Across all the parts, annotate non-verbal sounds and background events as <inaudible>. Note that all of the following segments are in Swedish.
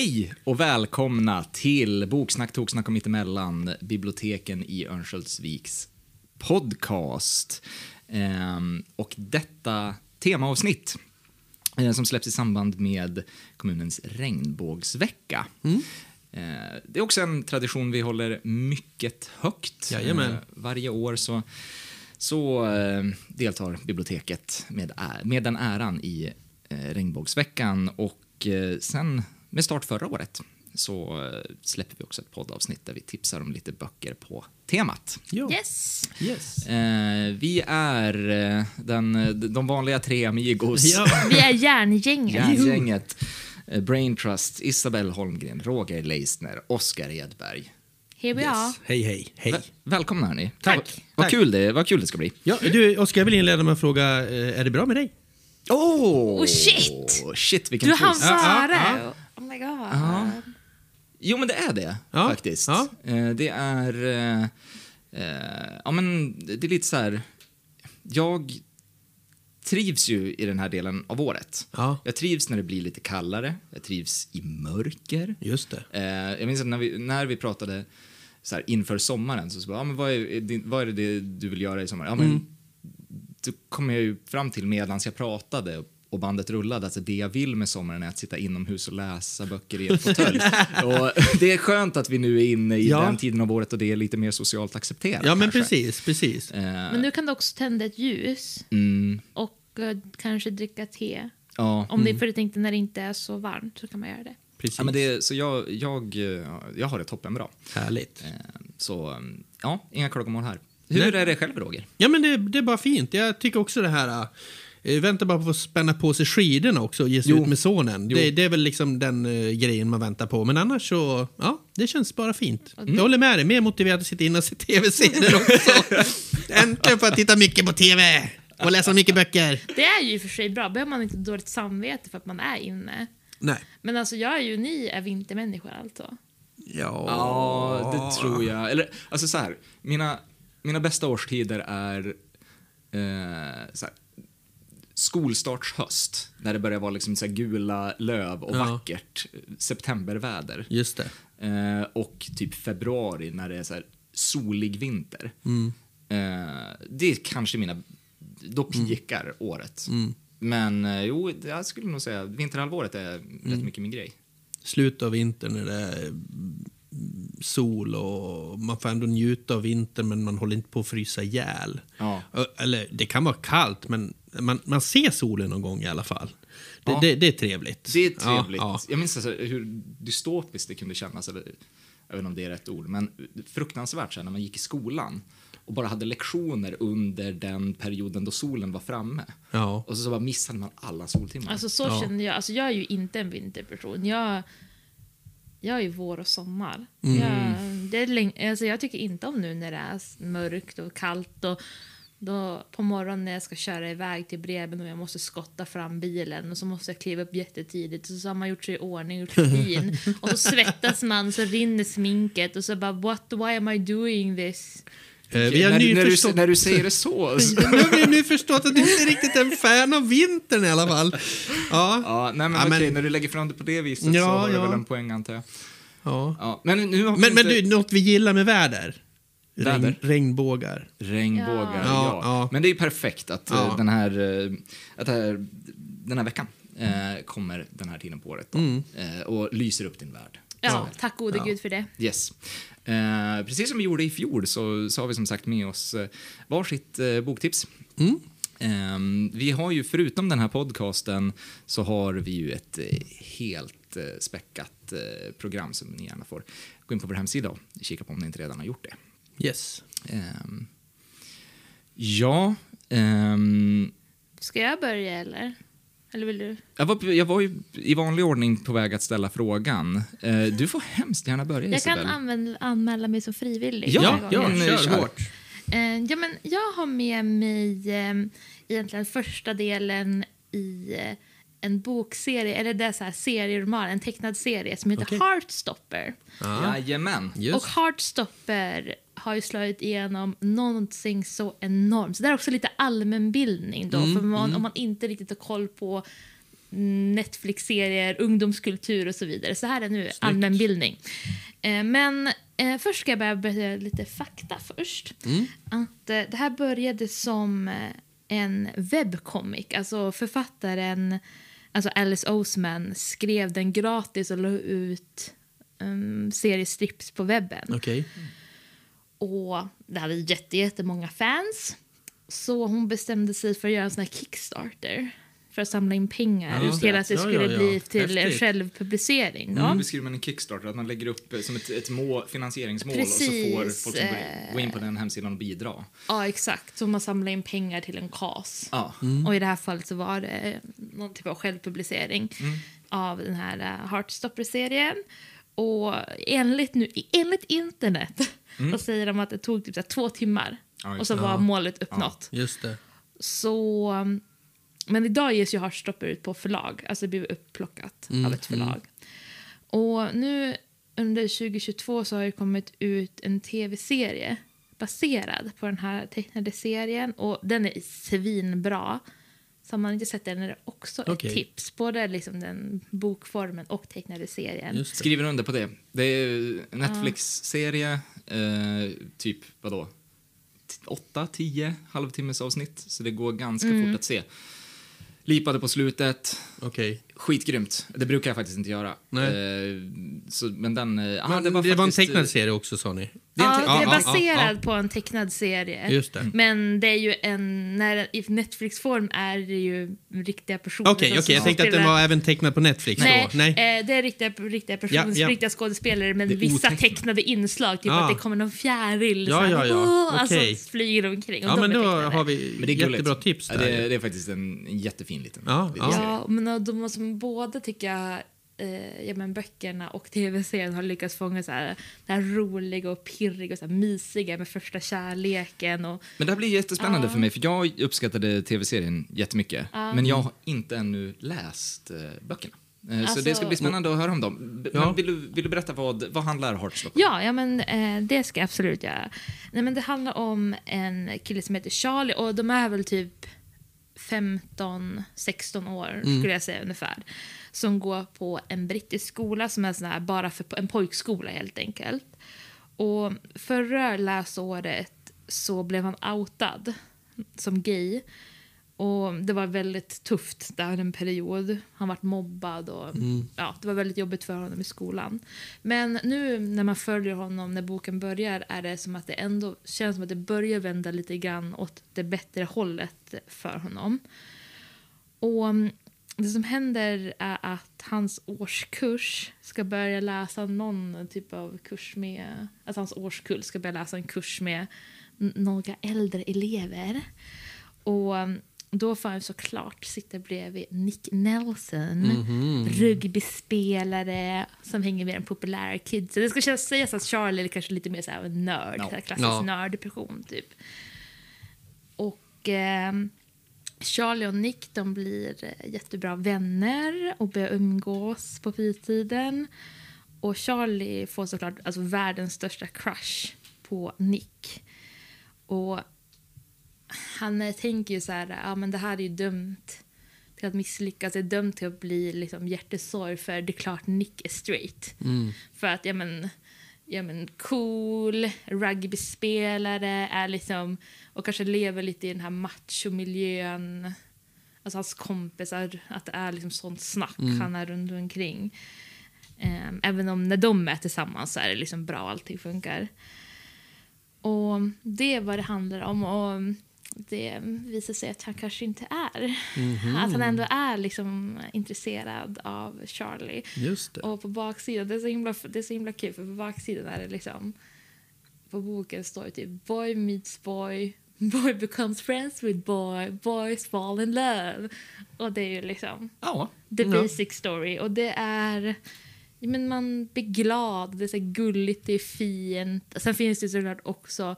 Hej och välkomna till Boksnack, Toksnack och Mittemellan, biblioteken i Örnsköldsviks podcast. Ehm, och detta temaavsnitt eh, som släpps i samband med kommunens regnbågsvecka. Eh, det är också en tradition vi håller mycket högt. Jajamän. Eh, varje år så, så deltar biblioteket med, med den äran i regnbågsveckan och sen med start förra året så eh, släpper vi också ett poddavsnitt där vi tipsar om lite böcker på temat. Ja. Yes. Yes. Eh, vi är eh, den, de vanliga tre amigos. Ja. Vi är järngänget. <laughs> Järngänget. Eh, Brain Trust, Isabel Holmgren, Roger Leisner, Oskar Edberg. Are. Yes. Hej, hej, hej. Väl- välkomna hörni. Tack. Vad, vad, Tack. Kul det, vad kul det ska bli. Ja, du, Oskar, jag vill inleda med att fråga, eh, är det bra med dig? Oh, Oh, shit! Shit, vilken Du hann twist. Ja, ja, före. Oh my god. Jo, men det är det Ja, faktiskt. ja. Eh, det är... Eh, eh, ja, men det är lite så här... Jag trivs ju i den här delen av året. Ja. Jag trivs när det blir lite kallare. Jag trivs i mörker. Just det. Eh, jag minns att när vi, när vi pratade så här, inför sommaren så, så bara, ja, men vad, är, vad är det, det du vill göra i sommar? Ja, men, Mm. Då kom jag ju fram till medan jag pratade och bandet rullade, alltså det jag vill med sommaren är att sitta inomhus och läsa böcker i en fåtölj. <laughs> och det är skönt att vi nu är inne i Ja. den tiden av året och det är lite mer socialt accepterat. Ja, men kanske. precis, precis. Eh, Men nu kan du också tända ett ljus mm, och eh, kanske dricka te. ja. Om det, för jag tänkte när det inte är så varmt så kan man göra det. precis. ja, men det, så jag, jag, eh, jag har det toppenbra. Härligt. Eh, så mm, ja, inga klagomål här. Hur Nej. är det själv, Roger? Ja, men det, det är bara fint. Jag tycker också det här... Eh, väntar bara på att spänna på sig skidorna också och ge sig Jo. ut med sonen. Det, det är väl liksom den eh, grejen man väntar på. Men annars så, ja, det känns bara fint. Mm. Jag håller med dig. Mer motiverad att sitta inne och se tv-serier <laughs> också. Äntligen får jag titta mycket på tv och läsa mycket böcker. Det är ju i och för sig bra. behöver man inte dåligt samvete för att man är inne. Nej. Men alltså jag är ju, ni är vintermänniskor alltså. Ja. Ja, det tror jag. Eller, alltså så här, mina, mina bästa årstider är eh, så här, skolstartshöst, när det börjar vara liksom så gula löv och Ja. vackert eh, septemberväder. Just det. Eh, och typ februari när det är så här solig vinter. Mm. Eh, det är kanske mina... Då pikar året. Mm. Men eh, jo, jag skulle nog säga vinterhalvåret är Mm. rätt mycket min grej. Slutet av vintern när det är mm, sol och man får ändå njuta av vintern men man håller inte på att frysa ihjäl. Ja. Eller det kan vara kallt men man, man ser solen någon gång i alla fall. Det, Ja. det, det är trevligt. Det är trevligt. Ja, Jag minns alltså hur dystopiskt det kunde kännas, eller, jag vet inte om det är rätt ord, men fruktansvärt så här, när man gick i skolan och bara hade lektioner under den perioden då solen var framme. ja. Och så, så bara missade man alla soltimmar. Alltså så Ja. känner jag. Alltså jag är ju inte en vinterperson. Jag, jag är ju vår och sommar. Mm. Jag, det är läng- alltså jag tycker inte om nu när det är mörkt och kallt. Och då på morgonen när jag ska köra iväg till Breben och jag måste skotta fram bilen och så måste jag kliva upp jättetidigt och så har man gjort sig i ordning, gjort <laughs> fin och så svettas man så rinner sminket och så bara what, why am I doing this? Eh, vi har när, nu när, du, när du säger det så. så <laughs> nu har vi nu förstått att du inte är riktigt en fan av vintern i alla fall. Ja. ja, nej, men, Ja, men- okej, när du lägger fram det på det viset Ja, så har du ja. väl en poäng antar jag. ja. Ja, men nu vi Men, men inte... du, något vi gillar med väder? Regn, regnbågar. Regnbågar, Ja. ja. Ja. Men det är perfekt att, eh, Ja. den, här, eh, att här, den här veckan eh, kommer den här tiden på året då, Mm. eh, och lyser upp din värld. Ja, tack gode Ja. gud för det. Yes. Eh, precis som vi gjorde i fjol så, så har vi som sagt med oss eh, varsitt eh, boktips. Mm. Eh, vi har ju, förutom den här podcasten, så har vi ju ett eh, helt eh, späckat eh, program som ni gärna får gå in på vår hemsida och kika på om ni inte redan har gjort det. Yes. Ehm, ja, ehm, Ska jag börja eller? Eller vill du? jag, var, jag var ju i vanlig ordning på väg att ställa frågan. Eh, du får hemskt gärna börja, Jag kan Isabel. använda, anmäla mig som frivillig. Ja, Ja, gången. men, kör kör. hårt. Eh, ja, men jag har med mig eh, egentligen första delen i eh, en bokserie, eller det är så här serieroman, en tecknad serie som heter Okej. Heartstopper. Jajamän. Just. Och Heartstopper har ju slagit igenom någonting så enormt. Så det är också lite allmänbildning då, Mm, för man, om man inte riktigt har koll på Netflix-serier, ungdomskultur och så vidare. Så här är nu allmänbildning. Eh, men eh, först ska jag börja berätta lite fakta först. Att, eh, det här började som eh, en webbcomic. Alltså författaren, alltså Alice Oseman, skrev den gratis och la ut um, seriestrips på webben. Okej. Och det hade jätte, jättemånga fans. Så hon bestämde sig för att göra en sån här Kickstarter för att samla in pengar Ja, till att det ja, skulle ja, ja. bli till en Häftigt. självpublicering. Då. Hur beskriver man en Kickstarter? Att man lägger upp eh, som ett, ett mål, finansieringsmål och så får Precis, folk som går, eh, gå in på den hemsidan och bidra. Ja, exakt. Så man samlar in pengar till en kas. Ja. Och i det här fallet så var det någon typ av självpublicering Mm. av den här uh, Heartstopper-serien. Och enligt, nu, enligt internet så säger de att det tog typ så här två timmar. Mm. Ja, och så var målet uppnått. Just det. Så... um, Men idag ges ju Heartstopper ut på förlag. Alltså det blir upplockat Mm, av ett förlag. Och nu under 2022 så har det kommit ut en tv-serie baserad på den här tecknade serien. Och den är svinbra. Så har man inte sett den är det också Okej. ett tips. Både liksom den bokformen och tecknade serien. Skriver under på det. Det är en Netflix-serie, eh, typ vadå? T- Åtta, tio halvtimmes avsnitt, så det går ganska Mm. fort att se. Lipade på slutet, Okej. skitgrymt. Det brukar jag faktiskt inte göra. Nej. Eh, så, men den... eh, Men det var, en faktiskt, tecknad eh, serie också sa ni? Det är ja, det är ja, ja, baserad ja. på en tecknad serie. Just det. Men det är ju en, när, i Netflix-form är det ju riktiga personer Okej, som okej. Jag tänkte att den var även tecknad på Netflix Nej, då. Nej. Eh, det är riktiga, riktiga personer, Ja, ja. riktiga skådespelare men vissa otecknat. tecknade inslag. Typ Ah. att det kommer någon fjäril Ja, ja, ja. "Åh", Okej. alltså flyger omkring. Och Ja, de men då tecknade. har vi Men det är jättebra tips Ja, där. det, är- det är faktiskt en jättefin liten Ja, ja. men de som båda tycker jag eh, ja, men böckerna och tv-serien har lyckats fånga så här, det här roliga och pirriga och så här mysiga med första kärleken. Och, Men det här blir jättespännande Ja. för mig, för jag uppskattade tv-serien jättemycket. Ja. Men jag har inte ännu läst eh, böckerna. Eh, så Alltså- det ska bli spännande att höra om dem. Ja. Men vill, du, vill du berätta vad, vad handlar Heartstopper Ja, ja men eh, det ska jag absolut göra. Nej, men det handlar om en kille som heter Charlie och de är väl typ 15-16 år skulle jag säga ungefär. Som går på en brittisk skola som är sån här, bara för en pojkskola helt enkelt. Och förra läsåret så blev han outad som gay. Och det var väldigt tufft där en period. Han var mobbad och ja, det var väldigt jobbigt för honom i skolan. Men nu när man följer honom när boken börjar är det som att det ändå känns som att det börjar vända lite grann åt det bättre hållet för honom. Och mm, det som händer är att hans årskurs ska börja läsa någon typ av kurs med... Att hans årskull ska börja läsa en kurs med några äldre elever. Och mm, då får han såklart sitta bredvid Nick Nelson, rugbyspelare som hänger med de populära kidsen. Det ska kännas- sägas att Charlie är kanske lite mer så här en nörd, så här klassisk Ja. nördperson typ. Och ehm, Charlie och Nick de blir eh, jättebra vänner och börjar umgås på fritiden. Och Charlie får såklart alltså, världens största crush på Nick. Och han eh, tänker ju så här, ja men det här är ju dömt till att misslyckas, det är dömt till att bli liksom hjärtesorg för det är klart Nick är straight. För att, ja men, ja men cool, rugbyspelare, är liksom, och kanske lever lite i den här machomiljön. Alltså hans kompisar, att det är liksom sånt snack han är runt omkring. Ehm, även om när de är tillsammans så är det liksom bra, allting funkar. Och det är vad det handlar om. Och det visar sig att han kanske inte är. Att han ändå är liksom intresserad av Charlie. Just det. Och på baksidan, det är, så himla, det är så himla kul för på baksidan är det liksom på boken står det typ boy meets boy, boy becomes friends with boy, boys fall in love. Och det är ju liksom Ja. the basic story. Och det är... Men man blir glad, det är så gulligt, det är fint. Sen finns det såklart också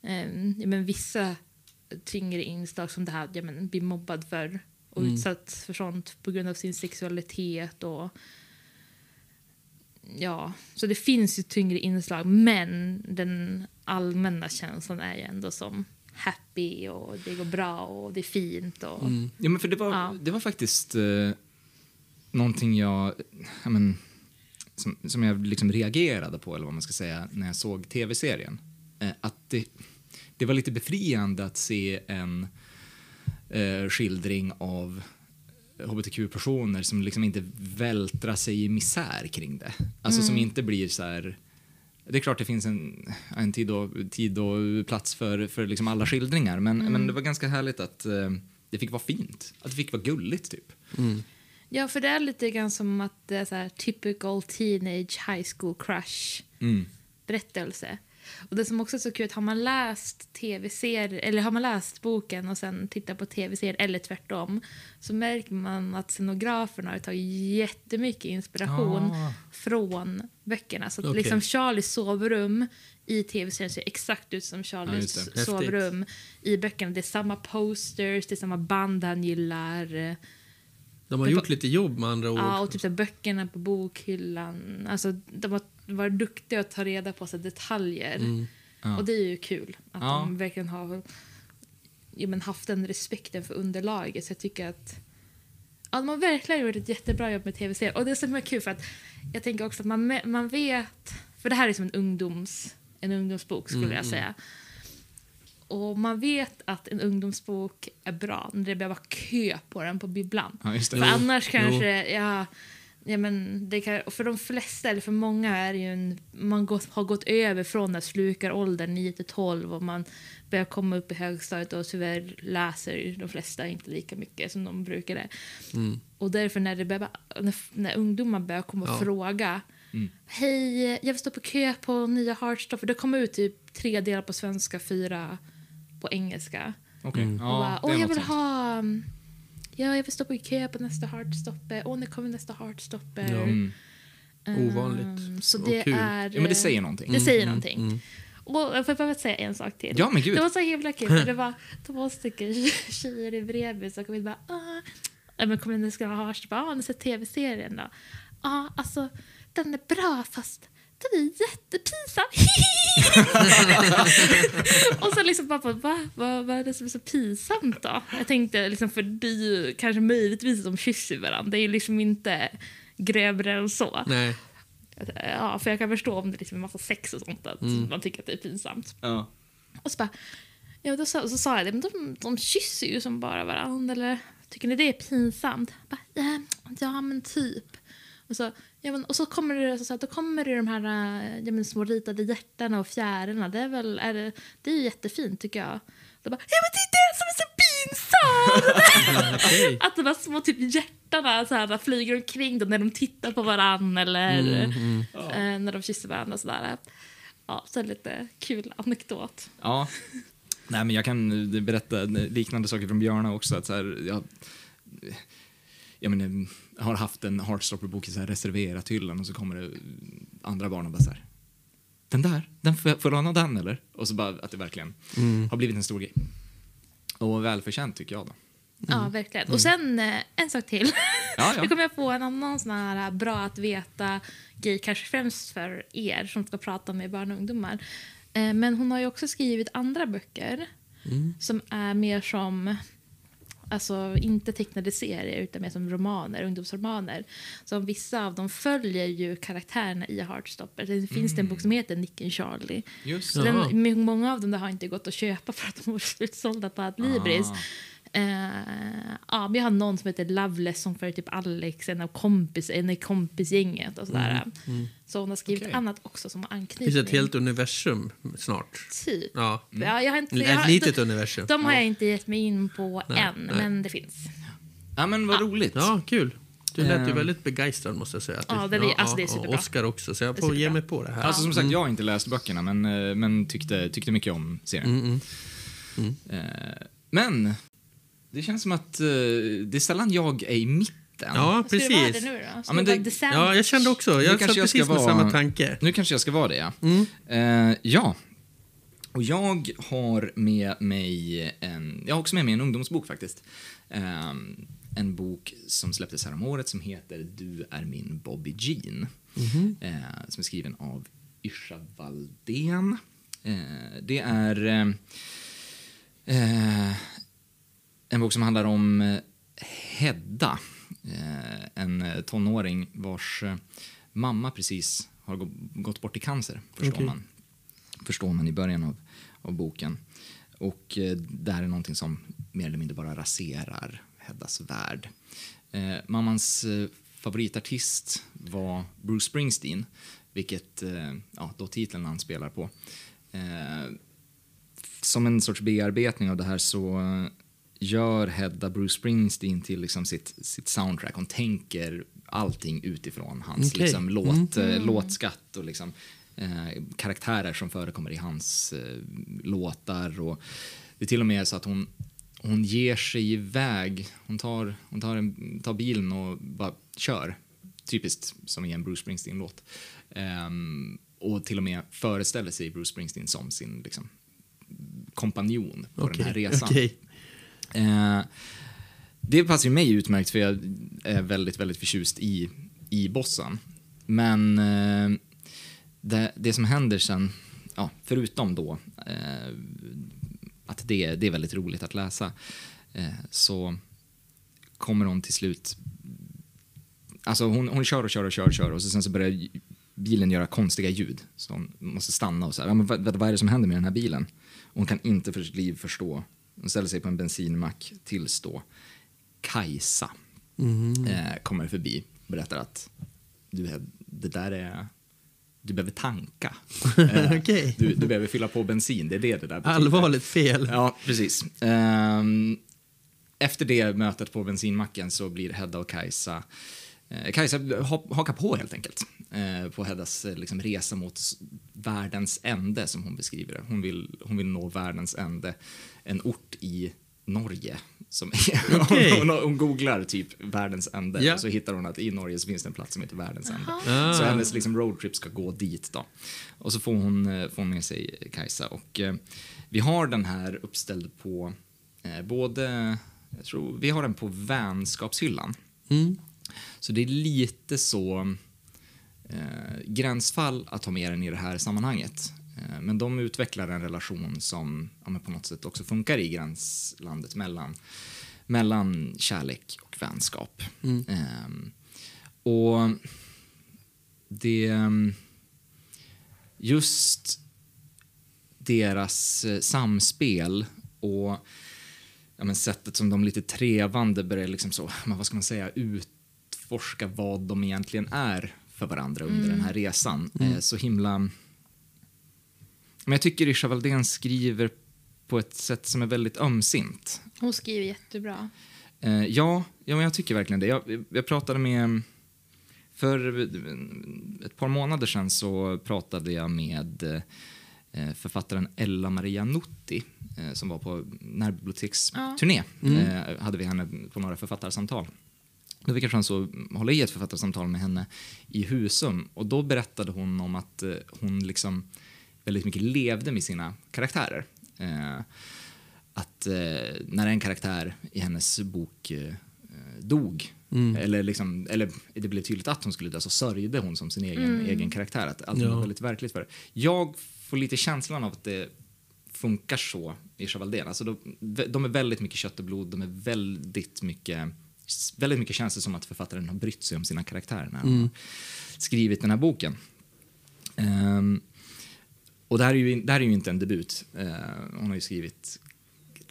ja, men vissa tyngre inslag som det här ja, men, blir mobbad för och utsatt för sånt på grund av sin sexualitet. och Ja, så det finns ju tyngre inslag men den allmänna känslan är ju ändå som happy och det går bra och det är fint. Och, Ja, men för det var, Ja. det var faktiskt... Eh, någonting jag, ja, men, som, som jag liksom reagerade på, eller vad man ska säga, när jag såg tv-serien. Eh, att det, det var lite befriande att se en eh, skildring av hbtq-personer som liksom inte vältrar sig i misär kring det. Alltså som inte blir så här... Det är klart det finns en, en tid, och, tid och plats för, för liksom alla skildringar, men, men det var ganska härligt att eh, det fick vara fint. Att det fick vara gulligt, typ. Ja, för det är lite grann som att det är så här typical teenage high school crush Mm. berättelse. Och det som också är så kul, har man läst tv-serier, eller har man läst boken och sen tittat på tv-serier, eller tvärtom, så märker man att scenograferna har tagit jättemycket inspiration Ah. från böckerna. Så att Okej. liksom Charlies sovrum i tv-serien ser exakt ut som Ja, Charlies. Häftigt. sovrum i böckerna. Det är samma posters, det är samma band han gillar. De har gjort lite jobb med andra ord. Ja, och typ så böckerna på bokhyllan. Alltså, de har varit duktiga att ta reda på så detaljer. Mm. Ja. Och det är ju kul att Ja. de verkligen har ja, men haft den respekten för underlaget. Så jag tycker att ja, de har verkligen gjort ett jättebra jobb med tv-serier. Och det är så himla kul för att jag tänker också att man, man vet, för det här är som en, ungdoms, en ungdomsbok skulle Mm, jag säga. Och man vet att en ungdomsbok är bra när det behöver vara kö på den på bibblan. Ja. För Jo, annars jo. kanske, ja, ja men det kan, och för de flesta, eller för många är det ju en, man gått, har gått över från den slukaråldern 9 till 12 och man börjar komma upp i högstadiet och tyvärr läser de flesta inte lika mycket som de brukade. Mm. Och därför när, det börjar, när, när ungdomar börjar komma och Ja. fråga Mm. Hej, jag vill stå på kö på nya Heartstopper. Det kommer ut typ tre delar på svenska, fyra på engelska. Okej. Mm. Och bara, Åh, jag vill sånt. ha... um, Ja, jag vill stå på kö på nästa Heartstopper. Åh, när kommer nästa Heartstopper? Ja. Mm. Ehm, Ovanligt Så och det kul. är... Ja, men det säger någonting. Det säger Mm, någonting. mm. Och jag får bara säga en sak till. Ja, men gud. Det var så himla kul. För det var <laughs> två stycken tjejer i bredvid som kom in och bara... Ah, ja, men kom in och skulle ha Heartstopper. Ah, har ni sett tv-serien då? Ja, ah, alltså den är bra fast den är jättepinsam. och så liksom bara, va? Vad, vad är det som är så pinsamt då? Jag tänkte liksom, för det är ju kanske möjligtvis att de kysser varandra. Det är ju liksom inte grövre än så. Nej. Ja, för jag kan förstå om det liksom är massa sex och sånt, att Mm. man tycker att det är pinsamt. Ja. Och så bara, ja, då sa, så sa jag det, men de, de kysser ju som bara varandra, eller tycker ni det är pinsamt? Jag Bara, ja, ja, men typ. Och så, ja, men, och så kommer det, så, så, att då kommer det de här äh, ja, men, små ritade hjärtarna och fjärilarna. Det är väl, är det, det är ju jättefint tycker jag. Då bara, ja men det är det som är så pinsamt! <laughs> Att de här små typ hjärtarna så här, flyger omkring dem när de tittar på varandra eller Mm, mm. eh, när de kysser varandra och sådär. Ja, så lite kul anekdot. Ja. Nej, men jag kan eh, berätta liknande saker från Björna också. Att så här, jag, jag, menar, jag har haft en Heartstopper-bok i så här reserverat hyllan och så kommer det andra barn och bara så här. Den där, den får jag får låna den eller? Och så bara att det verkligen Mm. har blivit en stor grej. Och välförtjänt tycker jag då. Ja, verkligen. Och sen eh, en sak till. <laughs> Ja, Nu ja. kommer jag på en annan sån här eh, bra att veta grej, kanske främst för er som ska prata med barn och ungdomar. Eh, Men hon har ju också skrivit andra böcker Mm. som är mer som Alltså inte tecknade serier utan mer som romaner, ungdomsromaner. Så vissa av dem följer ju karaktärerna i Heartstopper. Det finns det en bok som heter Nick and Charlie. Just den, många av dem har inte gått att köpa för att de var <laughs> slutsålda på Adlibris. Ah. Eh, ja, men jag har någon som heter Loveless som för typ Alex, en av kompis, en i kompisgänget och sådär. Så hon har skrivit Okej. annat också som har Det anknytning. finns ett helt universum snart. Typ. Ja. Ja, jag har inte, jag Ett litet de, universum. de har jag inte gett mig in på Nej, än, nej. men det finns. Ja, men vad roligt. Ja, kul. Du lät ju Ehm. väldigt begeistrad måste jag säga. Ja, det är- alltså, det är och superbra. Oscar också, så jag Det får ge mig på det här. Alltså som sagt, jag har inte läst böckerna men, eh, men tyckte, tyckte mycket om serien. Mm, mm. Eh, Men det känns som att eh, det är sällan jag är i mitten. Ja, Ska det precis. nu då? Ska men det? Ja, jag kände också. Nu Jag kanske satt jag ska precis med vara- samma tanke. Nu kanske jag ska vara det, ja. Mm. Eh, ja. Och jag har med mig en, jag har också med mig en ungdomsbok faktiskt. Eh, en bok som släpptes här om året som heter Du är min Bobby Jean. Mhm. Eh, som är skriven av Yrsa Valdén. Det är eh, en bok som handlar om eh, Hedda. eh, en tonåring vars eh, mamma precis har gå- gått bort i cancer, förstår, Okej. man. förstår man i början av, av boken. Och eh, det här är någonting som mer eller mindre bara raserar Heddas värld. Eh, mammans eh, favoritartist var Bruce Springsteen, vilket eh, ja, då titeln han spelar på. Eh, som en sorts bearbetning av det här så eh, gör Hedda Bruce Springsteen till liksom sitt, sitt soundtrack. Hon tänker allting utifrån hans Okej. liksom, låt, eh, låtskatt och liksom, eh, karaktärer som förekommer i hans eh, låtar. Och det är till och med så att hon, hon ger sig iväg. Hon tar, hon tar, en, tar bilen och bara kör. Typiskt som i en Bruce Springsteen-låt. Ehm, och till och med föreställer sig Bruce Springsteen som sin liksom, kompanjon på den här resan. okej. Eh, det passar ju mig utmärkt för jag är väldigt, väldigt förtjust i, i bossen. Men eh, det, det som händer sen, ja, förutom då eh, att det, det är väldigt roligt att läsa, eh, så kommer hon till slut... Alltså hon, hon kör och kör och kör och kör och så sen så börjar bilen göra konstiga ljud. Så hon måste stanna och så här, ja, men vad, vad är det som händer med den här bilen? Och hon kan inte för sitt liv förstå. Hon ställer sig på en bensinmack tills då Kajsa eh, kommer förbi och berättar att du, det där är... Du behöver tanka. <laughs> Eh, Okej. du, du behöver fylla på bensin, det är det det där betyder. Allvarligt fel. Ja, precis. Ehm, efter det mötet på bensinmacken så blir Hedda och Kajsa Kajsa ha- hakar på helt enkelt eh, på Heddas eh, liksom, resa mot världens ände som hon beskriver det. Hon vill, hon vill nå världens ände, en ort i Norge. Som <laughs> Okej. hon, hon googlar typ världens ände Ja. och så hittar hon att i Norge så finns det en plats som heter världens ände. Ah. Så hennes liksom, roadtrip ska gå dit då. Och så får hon, eh, får hon med sig Kajsa och eh, vi har den här uppställd på eh, både, jag tror, vi har den på vänskapshyllan. Mm. Så det är lite så eh, gränsfall att ha med den i det här sammanhanget. Eh, men de utvecklar en relation som ja, på något sätt också funkar i gränslandet mellan, mellan kärlek och vänskap. Ehm, och det... Just deras eh, samspel och ja, men sättet som de lite trevande börjar liksom så, <laughs> vad ska man säga, utforska vad de egentligen är för varandra under den här resan. Eh, så himla... Men jag tycker Isha Valdén skriver på ett sätt som är väldigt ömsint. Hon skriver jättebra. Eh, ja, ja, men jag tycker verkligen det. Jag, jag pratade med... För ett par månader sedan så pratade jag med eh, författaren Ella Maria Nutti som var på närbiblioteksturné. Eh, hade vi henne på några författarsamtal. Då fick jag chans att hålla i ett författarsamtal med henne i Husum och då berättade hon om att eh, hon liksom väldigt mycket levde med sina karaktärer. Eh, att eh, när en karaktär i hennes bok eh, dog, eller, liksom, eller det blev tydligt att hon skulle dö, så sörjde hon som sin egen, egen karaktär. Att allt Ja. var väldigt verkligt för det. Jag får lite känslan av att det funkar så i Chavaldén. Alltså de, de är väldigt mycket kött och blod, de är väldigt mycket väldigt mycket känns det som att författaren har brytt sig om sina karaktärer när han har skrivit den här boken. Ehm, och det här är ju, det här är ju inte en debut. Eh, hon har ju skrivit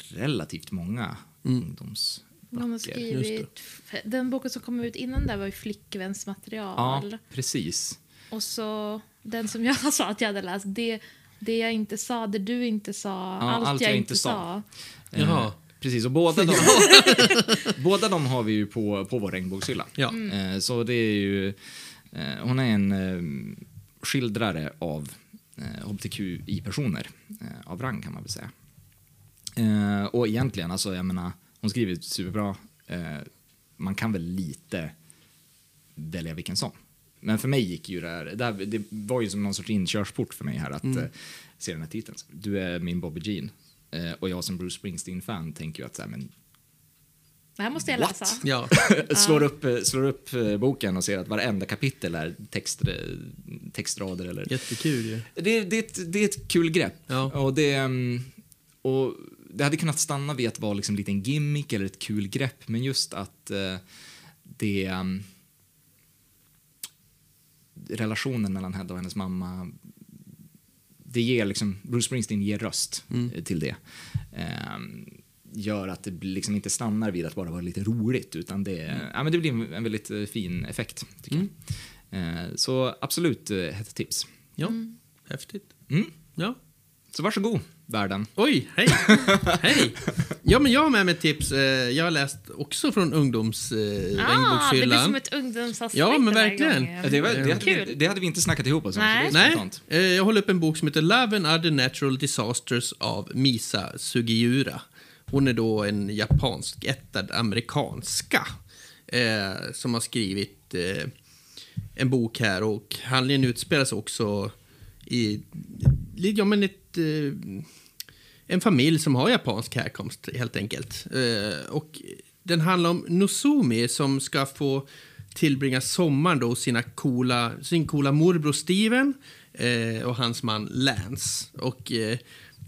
relativt många ungdomsböcker. Hon har skrivit... Den boken som kom ut innan där var ju Flickvänsmaterial. Ja, precis. Och så den som jag <laughs> sa att jag hade läst, det, det jag inte sa, det du inte sa, allt, jag, inte sa. Eh, Jaha. Precis, och båda de, <laughs> båda de har vi ju på, på vår regnbågshylla. Ja. Eh, så det är ju... Eh, hon är en eh, skildrare av hbtqi-personer av rang kan man väl säga. Och egentligen, alltså jag menar, hon skriver superbra. Man kan väl lite välja vilken som. Men för mig gick ju det här, det, här, det var ju som någon sorts inkörsport för mig här att eh, se den här titeln. Du är min Bobby Jean. Eh, och jag som Bruce Springsteen-fan tänker ju att så här, men Det här måste jag What? läsa. Ja. <laughs> slår, upp, eh, slår upp eh, boken och ser att varenda kapitel är text, eh, textrader eller Jättekul ju. det, det, är ett, det är ett kul grepp. Ja. Och det, mm, och det hade kunnat stanna vid att vara liksom lite en gimmick eller ett kul grepp, men just att eh, det... um, relationen mellan Hedda och hennes mamma det ger liksom, Bruce Springsteen ger röst eh, till det. Ehm, gör att det liksom inte stannar vid att bara vara lite roligt, utan det, ja, men det blir en, en väldigt eh, fin effekt, tycker jag. Eh, så absolut eh, ett tips. Ja, häftigt. Mm. Ja. Så varsågod, världen. Oj, hej! <laughs> hej! Ja, men jag har med mig ett tips. Eh, Jag har läst också från ungdoms eh, Ah, det blir som ett ungdomsavsnitt Ja, men verkligen. Det, var, det, hade vi, Kul. det hade vi inte snackat ihop oss om. så Nej. Nej, eh, jag håller upp en bok som heter Love and Other Natural Disasters av Misa Sugiura. Hon är då en japansk ättad amerikanska eh, som har skrivit eh, en bok här och handlingen utspelas också i ja, men ett, eh, en familj som har japansk härkomst helt enkelt. Eh, och den handlar om Nozomi som ska få tillbringa sommaren då hos sina coola, sin coola morbror Steven eh, och hans man Lance. Och eh,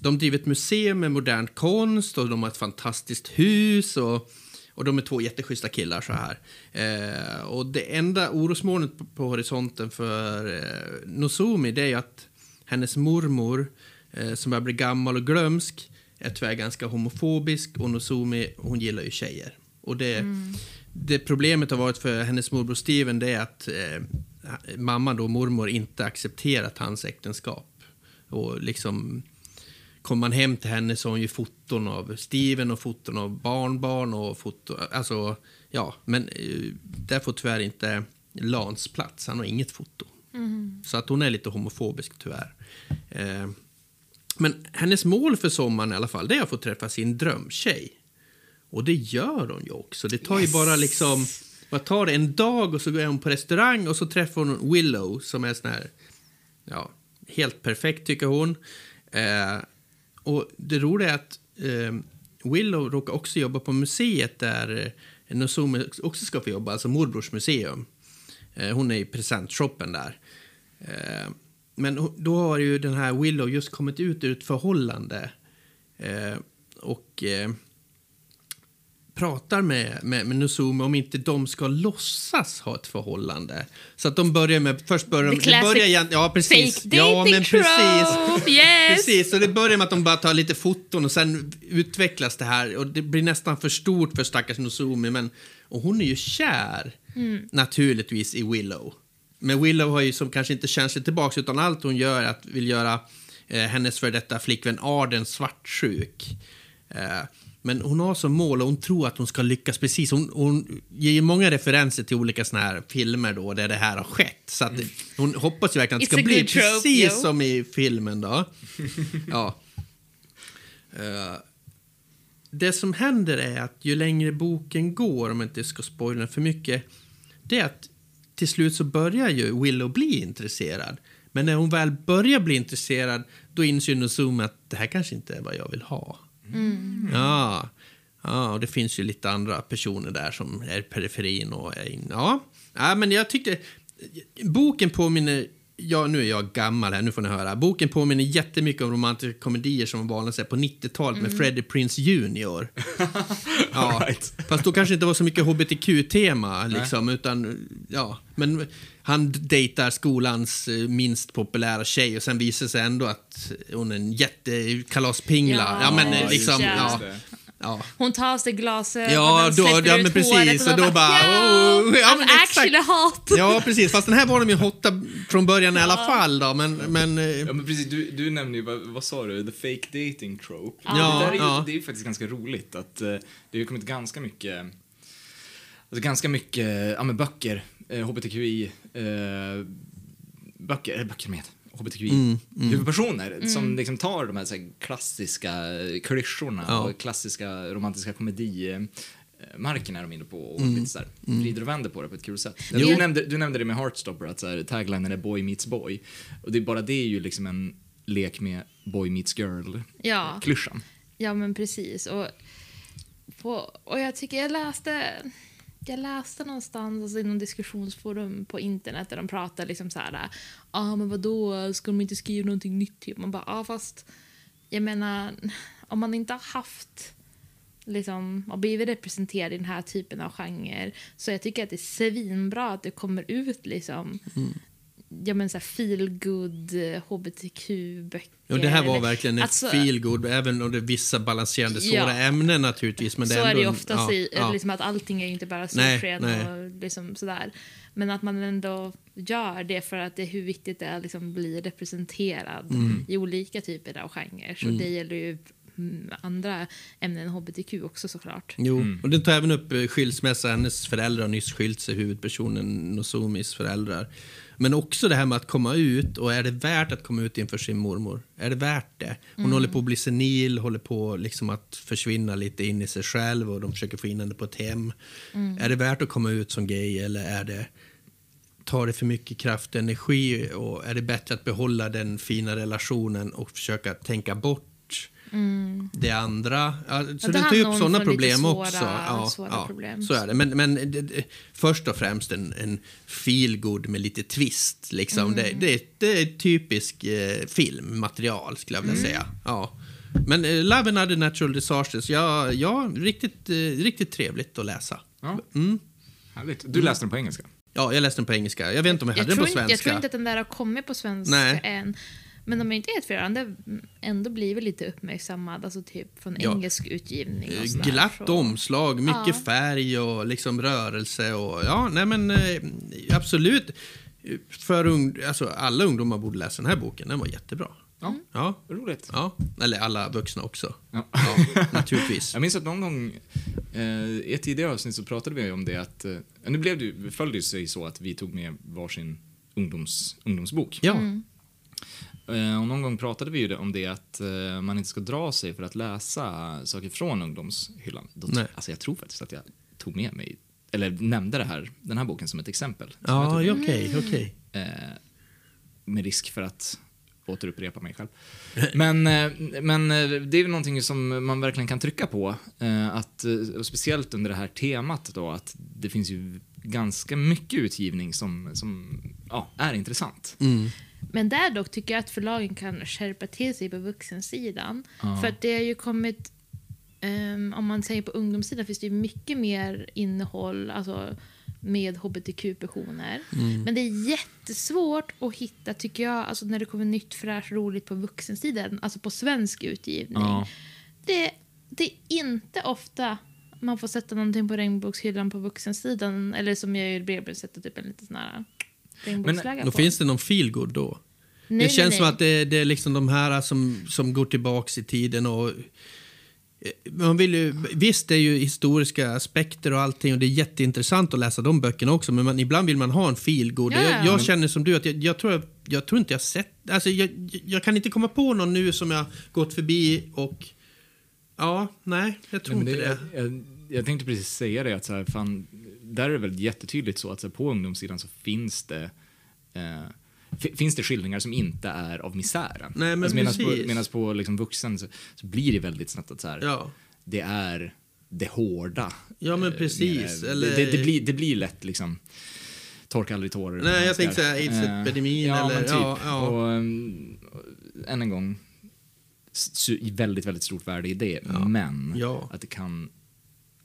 de driver ett museum med modern konst och de har ett fantastiskt hus och, och de är två jätteschyssta killar så här. Eh, och det enda orosmolnet på, på horisonten för eh, Nozomi det är ju att hennes mormor eh, som börjar bli gammal och glömsk är tyvärr ganska homofobisk och Nozomi hon gillar ju tjejer. Och det, det problemet har varit för hennes morbror Steven det är att eh, mamma då, mormor, inte accepterat hans äktenskap. Och liksom kommer man hem till henne så har hon ju foton av Steven och foton av barnbarn och foto, alltså ja, men eh, där får tyvärr inte Lans plats, han har inget foto. Så att hon är lite homofobisk tyvärr. Eh, men hennes mål för sommaren i alla fall, det är att få träffa sin drömtjej. Och det gör hon ju också. Det tar ju bara liksom, vad tar det, en dag och så går hon på restaurang och så träffar hon Willow som är sån här, ja, helt perfekt tycker hon. Eh, och det roliga är att eh, Willow råkar också jobba på museet där eh, Nozomi också ska få jobba, alltså morbrors museum. Eh, hon är i presentshoppen där. Eh, men då har ju den här Willow just kommit ut ur ett förhållande. Eh, och eh, pratar med, med, med Nozomi om inte de ska låtsas ha ett förhållande. Så att de börjar med, först börjar de, classic börjar ja precis. Ja, men precis. yes! Precis, så det börjar med att de bara tar lite foton och sen utvecklas det här och det blir nästan för stort för stackars Nozomi men och hon är ju kär naturligtvis i Willow. Men Willow har ju som kanske inte känt sig tillbaka utan allt hon gör är att vill göra eh, hennes för detta flickvän Arden svartsjuk. Eh, men hon har som mål och hon tror att hon ska lyckas precis. Hon, hon ger ju många referenser till olika såna här filmer då där det här har skett. Så att hon hoppas ju verkligen att det ska bli trope, precis yo. som i filmen då. <laughs> ja. Eh, det som händer är att ju längre boken går, om jag inte ska spoila för mycket, det är att till slut så börjar ju Willow bli intresserad. Men när hon väl börjar bli intresserad, då inser Nozomi att det här kanske inte är vad jag vill ha. Ja. ja, och det finns ju lite andra personer där som är i periferin och är in. Ja. ja, men jag tyckte... Boken påminner... Ja, nu är jag gammal här, nu får ni höra. Boken påminner jättemycket om romantiska komedier som var vanliga på 90-talet med Freddie Prince Jr. <laughs> Ja, Right. fast då kanske inte var så mycket hbtq-tema, liksom, utan, ja, men han dejtar skolans eh, minst populära tjej och sen visar sig ändå att hon är en jättekalaspingla. Ja, Ja, men eh, liksom, ja. Ja. Hon tar av sig glasögonen, Ja, då- släpper ja, ut men precis, håret och och då man bara, ja, oh, ja, men actually hot. Ja, precis. Fast den här var de ju hotta från början i alla fall då, men... men eh, Ja, men precis, du, du nämnde ju, vad, vad sa du, the fake dating trope. Ja, det, där är ju, ja. det är ju faktiskt ganska roligt att eh, det har ju kommit ganska mycket, alltså ganska mycket, ja men böcker, eh, hbtqi, eh, böcker, eller böcker med hbtqi, Mm, huvudpersoner som liksom tar de här, så här klassiska klyschorna Ja. och klassiska romantiska komedi marken är de inne på och Mm, lite så här, vrider och vänder på det på ett kul sätt. Du, nämnde, du nämnde det med Heartstopper, att så här, taglinen är boy meets boy. Och det är bara det är ju liksom en lek med boy meets girl-klyschan. Ja, ja, men precis. Och, på, och jag tycker jag läste... Jag läste någonstans alltså i någon diskussionsforum på internet där de pratar liksom så här, ah, men vadå, ska de inte skriva någonting nytt? Typ? Man bara, ja ah, fast jag menar, om man inte har haft liksom, och blivit representerad i den här typen av genre. Så jag tycker att det är svinbra att det kommer ut liksom, Mm ja men så här feel good hbtq-böcker. Och det här var verkligen ett Alltså, feelgood, även om det är vissa balanserande svåra Ja. ämnen naturligtvis. Men det så är det ju oftast ja, i, ja. liksom att allting är ju inte bara solsken och liksom sådär. Men att man ändå gör det för att det är hur viktigt det är att liksom bli representerad Mm. i olika typer av genrer. Så det gäller ju mm, andra ämnen än hbtq också såklart. Jo, och den tar även upp eh, skilsmässa. Hennes föräldrar har nyss skilt sig, huvudpersonen Nozomis föräldrar. Men också det här med att komma ut och är det värt att komma ut inför sin mormor? Är det värt det? Hon håller på att bli senil, håller på liksom att försvinna lite in i sig själv och de försöker få in henne på ett hem. Är det värt att komma ut som gay eller är det tar det för mycket kraft och energi och är det bättre att behålla den fina relationen och försöka tänka bort det andra? Ja, så det den tar upp sådana lite problem svåra- också. Ja, svåra ja, problem. Så är det. Men, men det, det, först och främst en, en feelgood med lite twist. Liksom. Mm. Det, det, det är typisk eh, filmmaterial, skulle jag vilja Mm. säga. Ja. Men eh, Love and Other Natural Disasters, ja, ja riktigt, eh, riktigt trevligt att läsa. Ja. Mm. Härligt. Du läste den på engelska? Ja, jag läste den på engelska. Jag vet inte om jag, Jag hade den på inte, svenska. jag tror inte att den där har kommit på svenska Nej. än. Men om jag inte är helt har ändå blivit lite uppmärksammad, alltså typ från Ja. engelsk utgivning och Eh, sådär, Glatt så. omslag, mycket Ja. färg och liksom rörelse och ja, nej men eh, absolut. För ung, alltså, alla ungdomar borde läsa den här boken, den var jättebra. Ja. Ja, Roligt. ja. eller alla vuxna också. Ja. Ja, <laughs> naturligtvis. Jag minns att någon gång eh, i ett tidigare avsnitt så pratade vi om det att, eh, nu blev det, föll det sig så att vi tog med varsin ungdoms, ungdomsbok. Ja, Eh, och någon gång pratade vi ju om det att eh, man inte ska dra sig för att läsa saker från ungdomshyllan. Nej. alltså jag tror faktiskt att jag tog med mig, eller nämnde det här, den här boken som ett exempel. Ja okej, okej. eh, med risk för att återupprepa mig själv. <laughs> Men, eh, men eh, det är någonting som man verkligen kan trycka på. eh, Att, eh, och speciellt under det här temat då, att det finns ju ganska mycket utgivning som, som ja, är intressant. Mm. Men där dock tycker jag att förlagen kan skärpa till sig på vuxensidan. Ja. För att det har ju kommit, ehm, om man säger på ungdomssidan finns det ju mycket mer innehåll alltså, med hbtq-personer. Mm. Men det är jättesvårt att hitta, tycker jag, alltså när det kommer nytt fräscht roligt på vuxensidan, alltså på svensk utgivning. Ja. Det, det är inte ofta man får sätta någonting på regnbågshyllan på vuxensidan, eller som jag i Bredbred sätter typ en liten sån här regnbågsflagga Då på. finns det någon feelgood då? Nej, det känns nej, som nej. att det, det är liksom de här som, som går tillbaks i tiden och eh, man vill ju, visst, det är ju historiska aspekter och allting och det är jätteintressant att läsa de böckerna också men man, ibland vill man ha en feelgood. Ja, Jag, ja. jag känner som du att jag, jag, tror, jag tror inte jag sett... Alltså jag, jag kan inte komma på någon nu som jag gått förbi och... Ja, nej, jag tror Nej, men inte det. Jag, jag, tänkte precis säga det, att så här, fan, där är det väl jättetydligt så att så här, på ungdomssidan så finns det eh, fi- Finns det skildringar som inte är av misären? Nej, men alltså, Medan på, medans på liksom vuxen så, så blir det väldigt snabbt att så här, Ja. det är det hårda. Ja, men eh, precis. mer- Eller- det, det, blir, det blir lätt liksom torka aldrig tårar. Nej, jag tänkte här, aids-epidemin ja, eller- typ. ja, ja. Och, um, än en gång, väldigt, väldigt stort värde i det, men Ja. att det kan...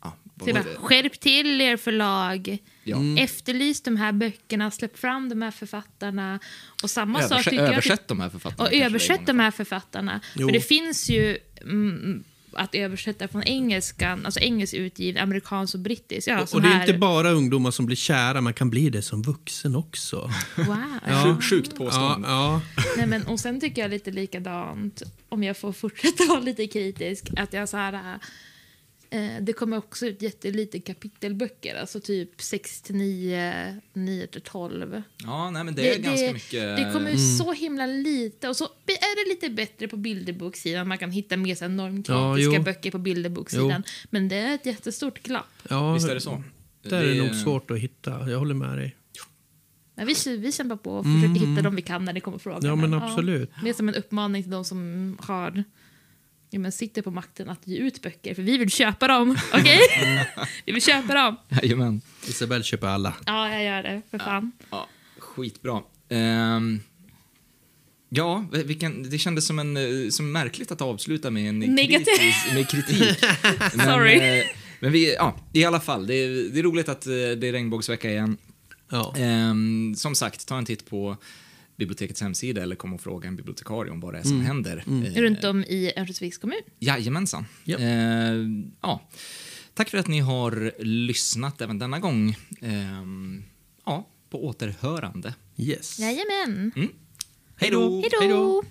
Ja, Så bara, skärp till er förlag. Ja. Mm. Efterlys de här böckerna, släpp fram de här författarna. Och samma sak Översätt, jag... de här författarna. Och översätt de här författarna. Jo. För det finns ju mm, att översätta från engelskan, alltså engelsk utgiven, amerikansk och brittisk. Ja, Och, och det är här. inte bara ungdomar som blir kära, man kan bli det som vuxen också. Wow. Sjukt, sjukt Ja, påstående. ja. Nej, men, och sen tycker jag lite likadant, om jag får fortsätta <laughs> vara lite kritisk, att jag så här... Eh, det kommer också ut jättelite kapitelböcker, alltså typ 6 till 9, 9 till 12. Ja, nej, men det är ganska mycket... Det kommer ut så himla lite. Och så är det lite bättre på bilderbokssidan. Man kan hitta mer så Ja, normkritiska jo. böcker på bilderbokssidan. Men det är ett jättestort glapp. ja Visst är det så? Där är det nog svårt att hitta, jag håller med dig. Men vi, vi kämpar på och försöker hitta dem vi kan när det kommer frågan. Mm. Ja, men absolut. Mer som en uppmaning till de som har ja, men sitter på makten att ge ut böcker. För vi vill köpa dem, <laughs> okej? vi vill köpa dem. Jajamän. Isabelle köper alla. Ja, jag gör det, för fan. Ja, skitbra. Ehm, Ja, vilken, det kändes som, en, eh, som märkligt att avsluta med en Negativ. kritisk, med kritik. <laughs> men, Sorry. eh, Men vi, ja, i alla fall, det är, det är roligt att eh, det är regnbågsvecka igen. Ja. Ehm, som sagt, ta en titt på bibliotekets hemsida eller kom och fråga en bibliotekarie om vad det är som händer. Eh, Runt om i Örnsköldsviks kommun. Jajamensan. Ja. Eh, ja. Tack för att ni har lyssnat även denna gång. Ehm, ja, på återhörande. Yes. Jajamän. Hej då! Hej då!